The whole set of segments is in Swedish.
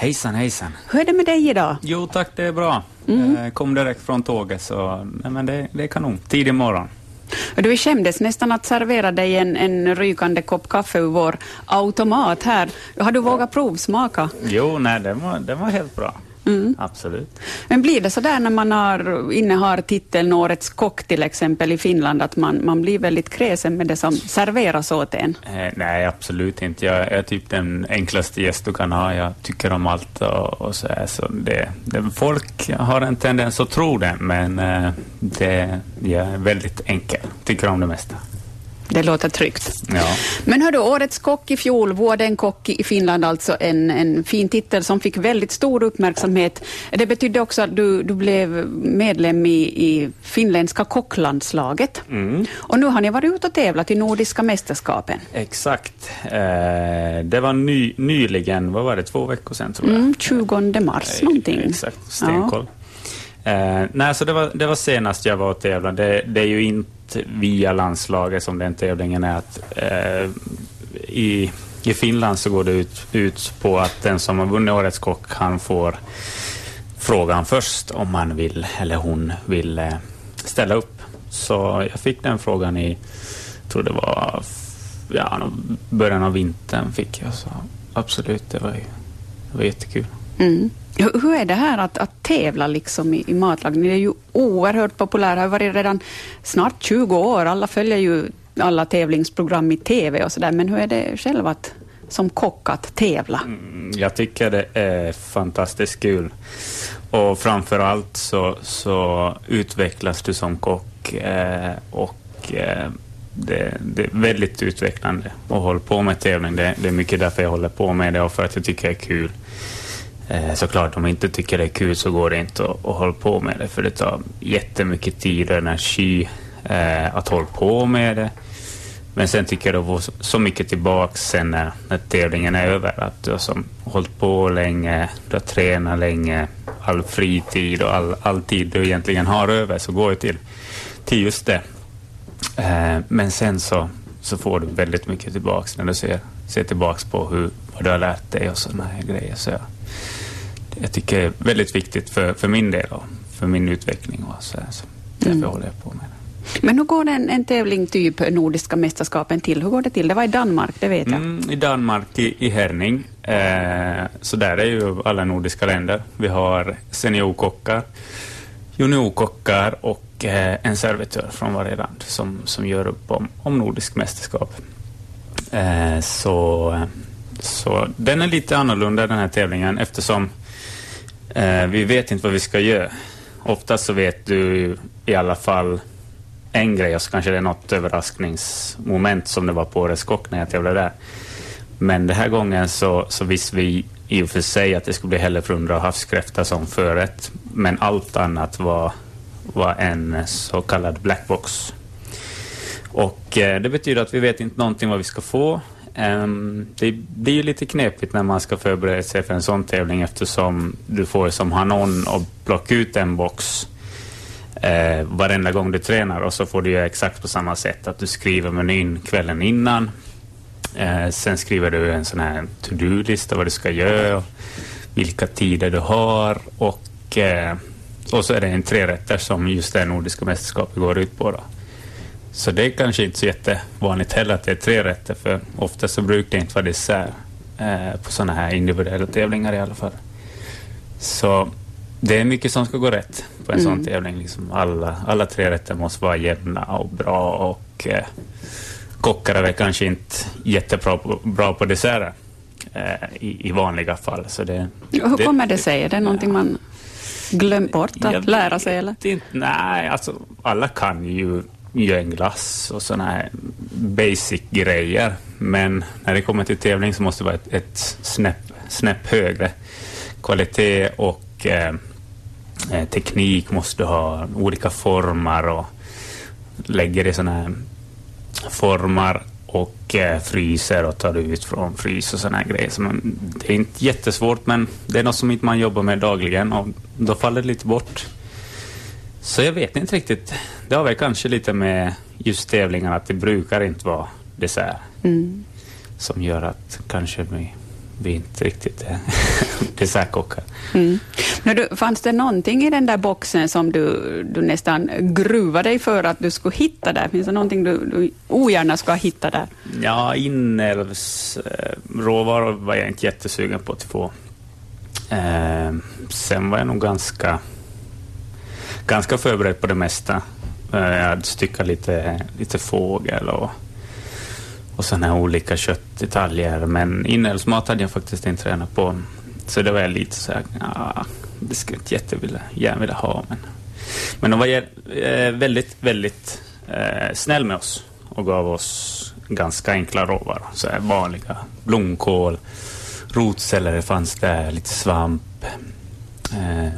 Hejsan, hejsan. Hur är det med dig idag? Jo tack, det är bra. Mm. Kom direkt från tåget, så nej, men det, det är kanon. Tidig morgon. Du skämdes nästan att servera dig en, en rykande kopp kaffe ur vår automat här. Har du vågat provsmaka? Jo, nej, den var, den var helt bra. Mm. Absolut. Men blir det så där när man har, innehar titeln Årets kock till exempel i Finland, att man, man blir väldigt kräsen med det som serveras åt en? Eh, nej, absolut inte. Jag är typ den enklaste gäst du kan ha. Jag tycker om allt och, och så. Här, så det, det, folk har en tendens att tro det, men eh, det, jag är väldigt enkel. Tycker om det mesta. Det låter tryggt. Ja. Men hördu, Årets kock i fjol, Vuoden kock i Finland, alltså en, en fin titel som fick väldigt stor uppmärksamhet. Det betydde också att du, du blev medlem i, i finländska kocklandslaget. Mm. Och nu har ni varit ute och tävlat i Nordiska mästerskapen. Exakt. Eh, det var ny, nyligen, vad var det, två veckor sedan tror jag? Mm, 20 mars eh, någonting. Exakt, stenkoll. Ja. Eh, nej, så det var, det var senast jag var och tävlade. Det, det är ju inte via landslaget som den tävlingen är. Att, eh, i, I Finland så går det ut, ut på att den som har vunnit Årets kock, han får frågan först om han vill eller hon vill eh, ställa upp. Så jag fick den frågan i, tror det var ja, början av vintern fick jag. Så absolut, det var, det var jättekul. Mm. Hur är det här att, att tävla liksom i, i matlagning? Det är ju oerhört populärt, det har varit redan snart 20 år. Alla följer ju alla tävlingsprogram i TV och sådär. Men hur är det själv att som kock att tävla? Mm, jag tycker det är fantastiskt kul. Och framför allt så, så utvecklas du som kock eh, och eh, det, det, är väldigt utvecklande att hålla på med tävling. Det, det, är mycket därför jag håller på med det och för att jag tycker det är kul. Eh, såklart, om man inte tycker det är kul så går det inte att, att hålla på med det, för det tar jättemycket tid och energi eh, att hålla på med det. Men sen tycker jag det får så mycket tillbaka sen när, när tävlingen är över. Att du har som hållit på länge, du har tränat länge, all fritid och all, all tid du egentligen har över så går det till, till just det. Eh, men sen så, så får du väldigt mycket tillbaka när du ser, ser tillbaka på hur, vad du har lärt dig och sådana här grejer. Så jag, jag tycker är väldigt viktigt för, för min del och för min utveckling. Och så, så därför mm. håller jag på med det. Men hur går en, en tävling typ Nordiska mästerskapen till? Hur går det till? Det var i Danmark, det vet jag. Mm, I Danmark, i, i Herning. Eh, så där är ju alla nordiska länder. Vi har seniorkockar, juniorkockar och eh, en servitör från varje land som, som gör upp om, om nordisk mästerskap. Eh, så, så den är lite annorlunda den här tävlingen eftersom Eh, vi vet inte vad vi ska göra. Oftast så vet du i alla fall en grej och så kanske det är något överraskningsmoment som det var på Årets Kock när jag tävlade där. Men den här gången så, så visste vi i och för sig att det skulle bli hälleflundra och havskräfta som förrätt. Men allt annat var, var en så kallad blackbox. Och eh, det betyder att vi vet inte någonting vad vi ska få. Um, det blir ju lite knepigt när man ska förbereda sig för en sån tävling eftersom du får som hanon och plocka ut en box uh, varenda gång du tränar och så får du göra exakt på samma sätt. Att du skriver menyn kvällen innan. Uh, sen skriver du en sån här to-do-lista vad du ska göra, vilka tider du har och, uh, och så är det en trerätter som just det nordiska mästerskapet går ut på. Då. Så det är kanske inte så jättevanligt heller att det är tre rätter, för ofta så brukar det inte vara dessert eh, på sådana här individuella tävlingar i alla fall. Så det är mycket som ska gå rätt på en mm. sån tävling. Liksom alla, alla tre rätter måste vara jämna och bra och eh, kockar är kanske inte jättebra på, bra på desserter eh, i, i, vanliga fall. Så det, Hur det, kommer det sig? Är det någonting man glömt bort att lära sig? Eller? Inte, nej, alltså alla kan ju gör en glass och sådana här basic grejer. Men när det kommer till tävling så måste det vara ett, ett snäpp, snäpp högre kvalitet och eh, eh teknik måste ha olika former och lägger i sådana här formar och eh, fryser och tar ut från frys och sådana här grejer. Så man, det är inte jättesvårt men det är något som inte man jobbar med dagligen och då faller det lite bort. Så jag vet inte riktigt. Det har väl kanske lite med just tävlingarna att det brukar inte vara dessert. Mm. Som gör att kanske vi, vi inte riktigt är dessertkockar. Mm. Du, fanns det någonting i den där boxen som du, du nästan gruvade dig för att du skulle hitta där? Finns det någonting du, du ogärna ska hitta där? Ja, inälvsråvaror var jag inte jättesugen på att få. Eh, sen var jag nog ganska, ganska förberedd på det mesta. Eh, jag hade styckat lite, lite fågel och, och sådana olika köttdetaljer. Men inälvsmat hade jag faktiskt inte tränat på. Så det var jag lite så här, ja, det skulle jag inte jättevilja, gärna vilja ha. Men, men de var eh, väldigt, väldigt eh, snäll med oss och gav oss ganska enkla råvaror. Så här vanliga blomkål, rotselleri fanns där, lite svamp. Eh,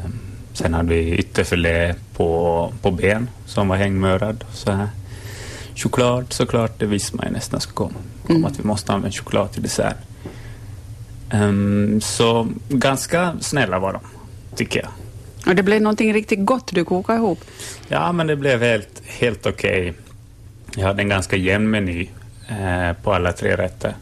sen hade vi ytterfilé på, på ben som var hängmörad. Så här. Choklad såklart, det visste man ju nästan skulle komma. Kom mm. att vi måste använda choklad till dessert. Um, så ganska snälla var de, tycker jag. Och det blev någonting riktigt gott du kokade ihop? Ja, men det blev helt, helt okej. Okay. Jag hade en ganska jämn meny eh, på alla tre rätter.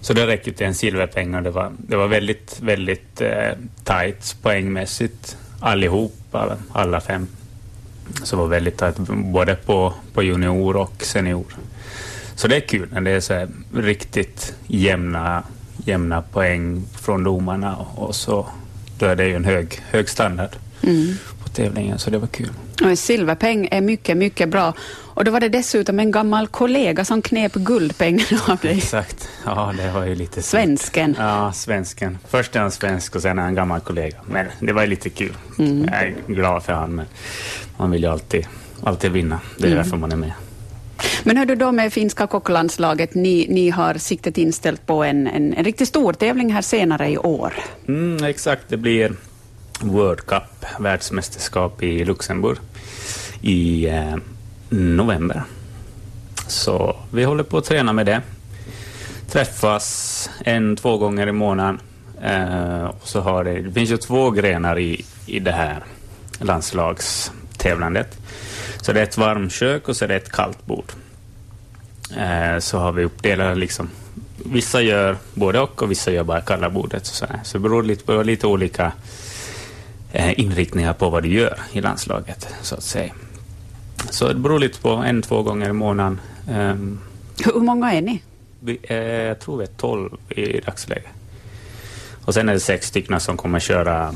Så det räcker till en silverpeng och det var, det var väldigt, väldigt eh, tajt poängmässigt allihop, alla, alla fem. Så det var väldigt tajt både på, på junior och senior. Så det är kul när det är så riktigt jämna, jämna poäng från domarna och, och så då är det ju en hög, hög standard mm tävlingen, så det var kul. Och silverpeng är mycket, mycket bra. Och då var det dessutom en gammal kollega som knep guldpengen av dig. Exakt. Ja, det var ju lite... Svensken. Ja, svensken. Först är han svensk och sen är han gammal kollega. Men det var ju lite kul. Mm. Jag är glad för honom, men man vill ju alltid, alltid vinna. Det är mm. därför man är med. Men hur du då med finska kocklandslaget, ni, ni har siktet inställt på en, en, en riktigt stor tävling här senare i år. Mm, exakt, det blir World Cup, världsmästerskap i Luxemburg i eh, november. Så vi håller på att träna med det. Träffas en, två gånger i månaden. Eh, och så har det, det finns ju två grenar i, i det här landslagstävlandet. Så det är ett varmkök och så är det ett kallt bord. Eh, så har vi uppdelat liksom, vissa gör både och och vissa gör bara kalla bordet. Så, så det beror lite på lite olika inriktningar på vad du gör i landslaget, så att säga. Så det beror lite på, en, två gånger i månaden. Um, Hur många är ni? Vi, eh, jag tror vi är tolv i dagsläget. Och sen är det sex stycken som kommer köra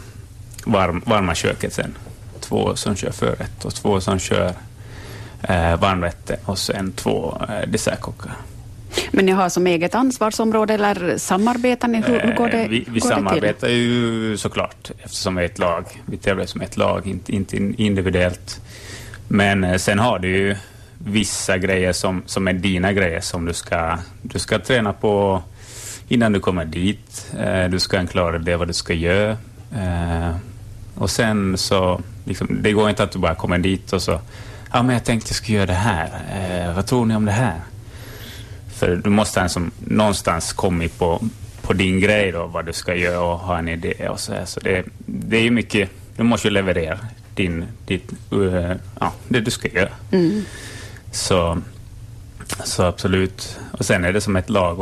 varm, varma köket sen. Två som kör förrätt och två som kör eh, varmrätter och sen två eh, dessertkockar. Men ni har som eget ansvarsområde eller samarbetar ni? Hur, hur går det, eh, vi vi går samarbetar det ju såklart eftersom vi är ett lag. Vi tävlar som ett lag, inte, inte individuellt. Men eh, sen har du ju vissa grejer som, som är dina grejer som du ska, du ska träna på innan du kommer dit. Eh, du ska klara det vad du ska göra. Och sen så, liksom, det går inte att du bara kommer dit och så, ja men jag tänkte jag skulle göra det här. vad tror ni om det här? För du måste liksom någonstans kommit på, på din grej då, vad du ska göra och ha en idé och så här. Så det, det är ju mycket, du måste ju leverera din, ditt, uh, ja, det du ska göra. Mm. Så, så absolut. Och sen är det som ett lag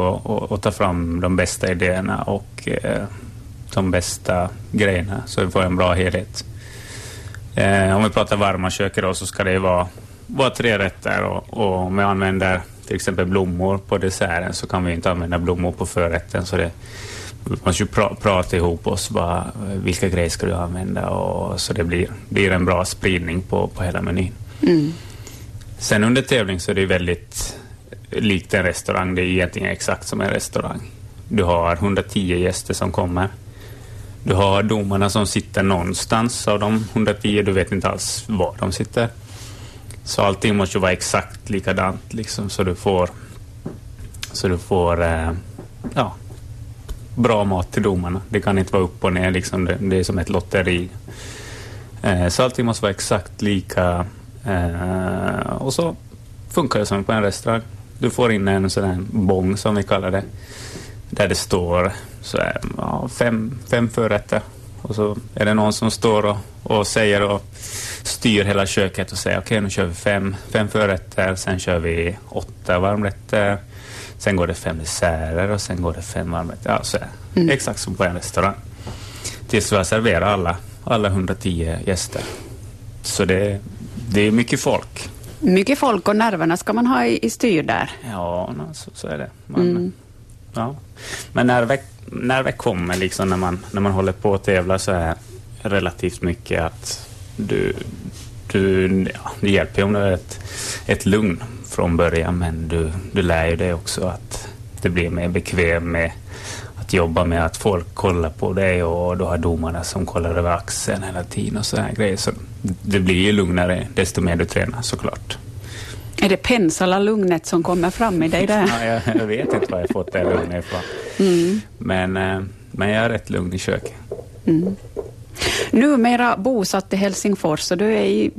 att ta fram de bästa idéerna och uh, de bästa grejerna så vi får en bra helhet. Uh, om vi pratar varma köket då så ska det vara, vara tre rätter och, och om vi använder till exempel blommor på desserten så kan vi inte använda blommor på förrätten. Så det, vi måste ju pra, prata ihop oss, bara, vilka grejer ska du använda och så det blir, blir en bra spridning på, på hela menyn. Mm. Sen under tävling så är det väldigt likt en restaurang, det är egentligen exakt som en restaurang. Du har 110 gäster som kommer. Du har domarna som sitter någonstans av de 110, du vet inte alls var de sitter. Så allting måste vara exakt likadant liksom, så du får, så du får eh, ja, bra mat till domarna. Det kan inte vara upp och ner, liksom. det, det är som ett lotteri. Eh, så allting måste vara exakt lika. Eh, och så funkar det som på en restaurang. Du får in en sån här bong som vi kallar det. Där det står så här, ja, fem, fem förrätter. Och så är det någon som står och, och säger och styr hela köket och säger okej okay, nu kör vi fem, fem förrätter, sen kör vi åtta varmrätter Sen går det fem desserter och sen går det fem varmrätter. Ja, så mm. Exakt som på en restaurang. tills vi har serverat alla, alla 110 gäster. Så det, det är mycket folk. Mycket folk och nerverna ska man ha i, i styr där. Ja, så, så är det. Man, mm ja. Men när det, när det kommer, liksom, när, man, när man håller på att tävla så är relativt mycket att du, du, ja, det hjälper ju om du har ett, ett lugn från början, men du, du lär ju dig också att det blir mer bekväm med att jobba med att folk kollar på dig och du har domarna som kollar över axeln hela tiden och sådana grejer. Så det blir ju lugnare desto mer du tränar såklart. Är det Pensala-lugnet som kommer fram i dig där? ja, jag, jag, vet inte var jag fått det lugnet ifrån. Mm. Men, eh, men jag är rätt lugn i köket. Mm. Numera bosatt i Helsingfors och du är i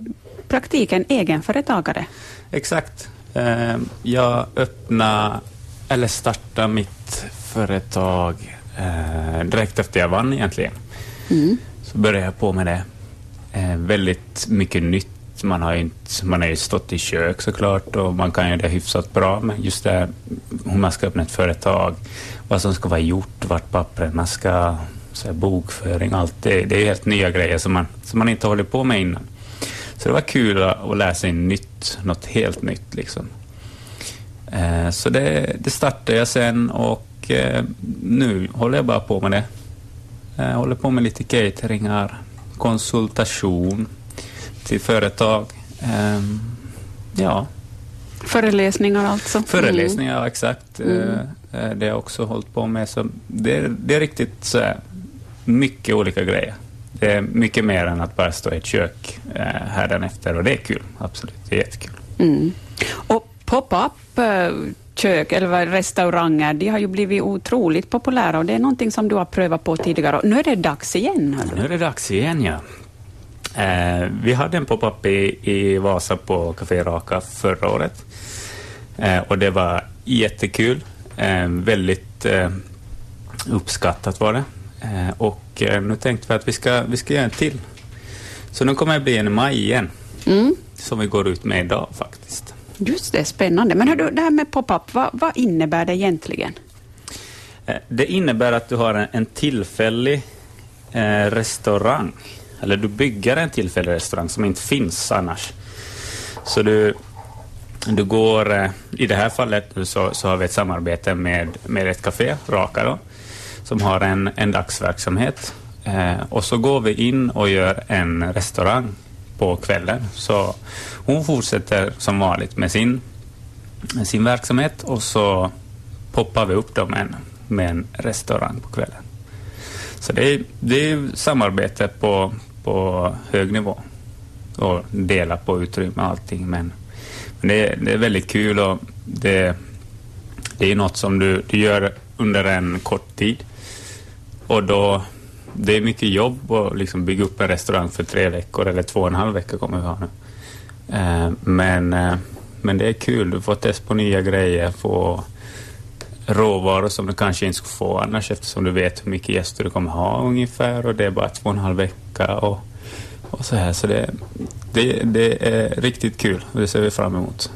praktiken egenföretagare. Exakt. Eh, jag öppnade, eller startade mitt företag eh, direkt efter jag vann egentligen. Mm. Så började jag på med det. Eh, väldigt mycket nytt. Man har, inte, man har ju stått i kök såklart och man kan ju det hyfsat bra. Men just det hur man ska öppna ett företag, vad som ska vara gjort, vart papperna ska, så här, bokföring, allt det. Det är helt nya grejer som man, som man inte hållit på med innan. Så det var kul att lära sig nytt, något helt nytt liksom. Eh, så det, det startade jag sen och eh, nu håller jag bara på med det. Jag håller på med lite cateringar, konsultation till företag. Ehm, ja. Föreläsningar alltså? Föreläsningar, mm. exakt. Mm. Eh, det har jag också hållit på med. Så det, det är riktigt så här, mycket olika grejer. Det är mycket mer än att bara stå i ett kök eh, hädanefter och det är kul. Absolut, det är jättekul. Mm. Och pop-up eh, kök eller restauranger, de har ju blivit otroligt populära och det är någonting som du har prövat på tidigare. Nu är det dags igen. Nu är det dags igen, ja. Eh, vi hade en pop-up i, i Vasa på Café Raka förra året eh, och det var jättekul. Eh, väldigt eh, uppskattat var det. Eh, och eh, nu tänkte vi att vi ska, vi ska göra en till. Så nu kommer det bli en i maj igen, mm. som vi går ut med idag faktiskt. Just det, spännande. Men hör det här med pop-up, vad, vad, innebär det egentligen? Det innebär att du har en, en tillfällig restaurang, eller du bygger en tillfällig restaurang som inte finns annars. Så du, du går, eh, i det här fallet så, så, har vi ett samarbete med, med ett café, Raka då, som har en, en dagsverksamhet. Eh, och så går vi in och gör en restaurang på kvällen. Så hon fortsätter som vanligt med sin, med sin verksamhet och så poppar vi upp dem med en, med en restaurang på kvällen. Så det är, det är samarbete på, på hög nivå och dela på utrymme och allting. Men, men det, är, det är väldigt kul och det, det är något som du, du gör under en kort tid. Och då, det är mycket jobb att liksom bygga upp en restaurang för tre veckor, eller två och en halv vecka kommer vi ha nu. Eh, men, eh, men det är kul, du får testa på nya grejer, få råvaror som du kanske inte skulle få annars eftersom du vet hur mycket gäster du kommer ha ungefär och det är bara två och en halv vecka och, och så här. Så det, det, det är riktigt kul och det ser vi fram emot.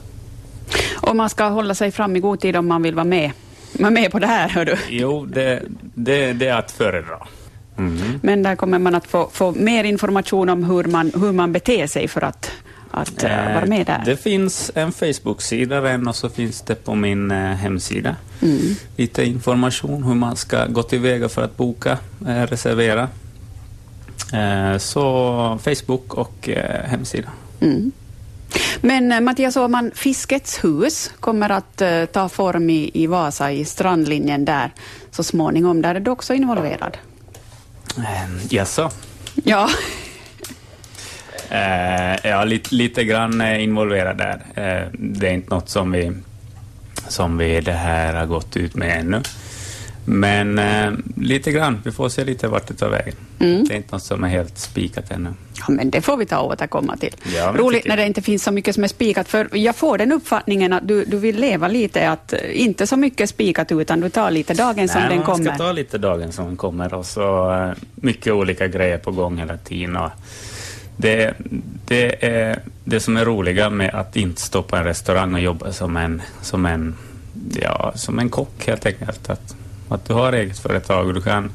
Och man ska hålla sig fram i god tid om man vill vara med, vara med på det här, hör du? Jo, det, det, det är att föredra. Mm. Men där kommer man att få, få mer information om hur man, hur man beter sig för att att uh, vara med där? Det finns en Facebook-sida redan och så finns det på min uh, hemsida. Mm. Lite information hur man ska gå tillväga för att boka, uh, reservera. så Facebook och hemsida. Mm. Men Mattias Åhman, Fiskets hus kommer att ta form i, i Vasa, i strandlinjen där så småningom. Där är du också involverad? Jaså? Ja. Uh, ja, lite, lite grann involverad där. Uh, det är inte något som vi, som vi det här har gått ut med ännu. Men uh, lite grann, vi får se lite vart det tar vägen. Mm. Det är inte något som är helt spikat ännu. Ja, men det får vi ta och återkomma till. Ja, Roligt när det inte finns så mycket som är spikat, för jag får den uppfattningen att du, du vill leva lite, att inte så mycket spikat, utan du tar lite dagen som den kommer. man ska ta lite dagen som den kommer och så mycket olika grejer på gång hela tiden. Och, det, det är det som är roliga med att inte stå på en restaurang och jobba som en, som en, ja, som en kock helt enkelt. Att, att du har eget företag och du kan,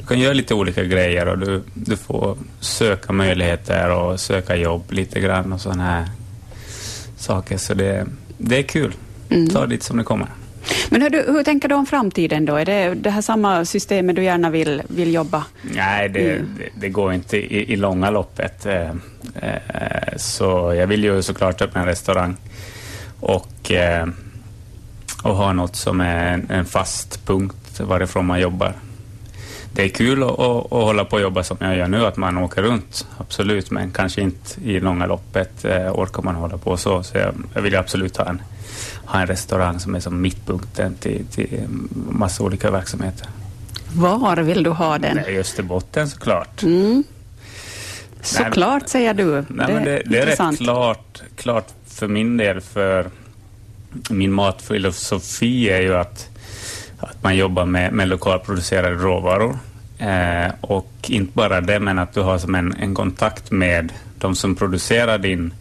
du kan göra lite olika grejer och du, du får söka möjligheter och söka jobb lite grann och sådana här saker. Så det, det är kul. Mm. Ta dit som det kommer. Men hur, hur, tänker du om framtiden då? Är det det här samma systemet du gärna vill, vill jobba? Nej, det, mm. det, det går inte i, i långa loppet. Eh, eh, så jag vill ju såklart öppna en restaurang och, eh, och ha något som är en, en fast punkt varifrån man jobbar. Det är kul att, att, hålla på och jobba som jag gör nu, att man åker runt, absolut, men kanske inte i långa loppet eh, orkar man hålla på så. Så jag, jag vill absolut ha en, ha en restaurang som är som mittpunkten till, till massa olika verksamheter. Var vill du ha den? I Österbotten såklart. Mm. Såklart säger du. Nej, det, men det, det är rätt klart, klart för min del, för min matfilosofi är ju att, att man jobbar med, med lokalproducerade råvaror. Eh, och inte bara det, men att du har som en, en kontakt med de som producerar din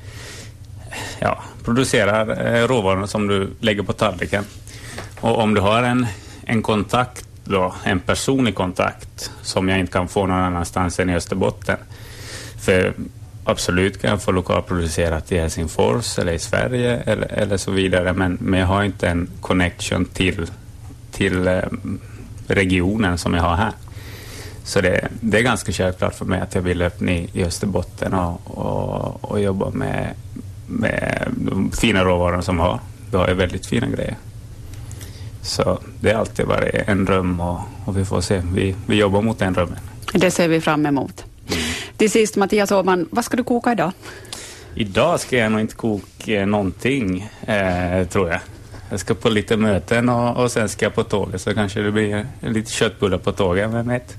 ja, producerar eh, råvarorna som du lägger på tallriken. Och om du har en, en kontakt då, en personlig kontakt som jag inte kan få någon annanstans än i Österbotten. För absolut kan jag få lokalproducerat i Helsingfors eller i Sverige eller, eller så vidare, men, men jag har inte en connection till, till eh, regionen som jag har här. Så det, det, är ganska självklart för mig att jag vill öppna i, Österbotten och, och, och jobba med, med de fina råvarorna som vi har. Vi har ju väldigt fina grejer. Så det har alltid varit en dröm och, och vi får se. Vi, vi jobbar mot den drömmen. Det ser vi fram emot. Mm. Till sist Mattias Åhman, vad ska du koka idag? Idag ska jag nog inte koka någonting, eh, tror jag. Jag ska på lite möten och, och sen ska jag på tåget så kanske det blir lite köttbullar på tåget, vem vet?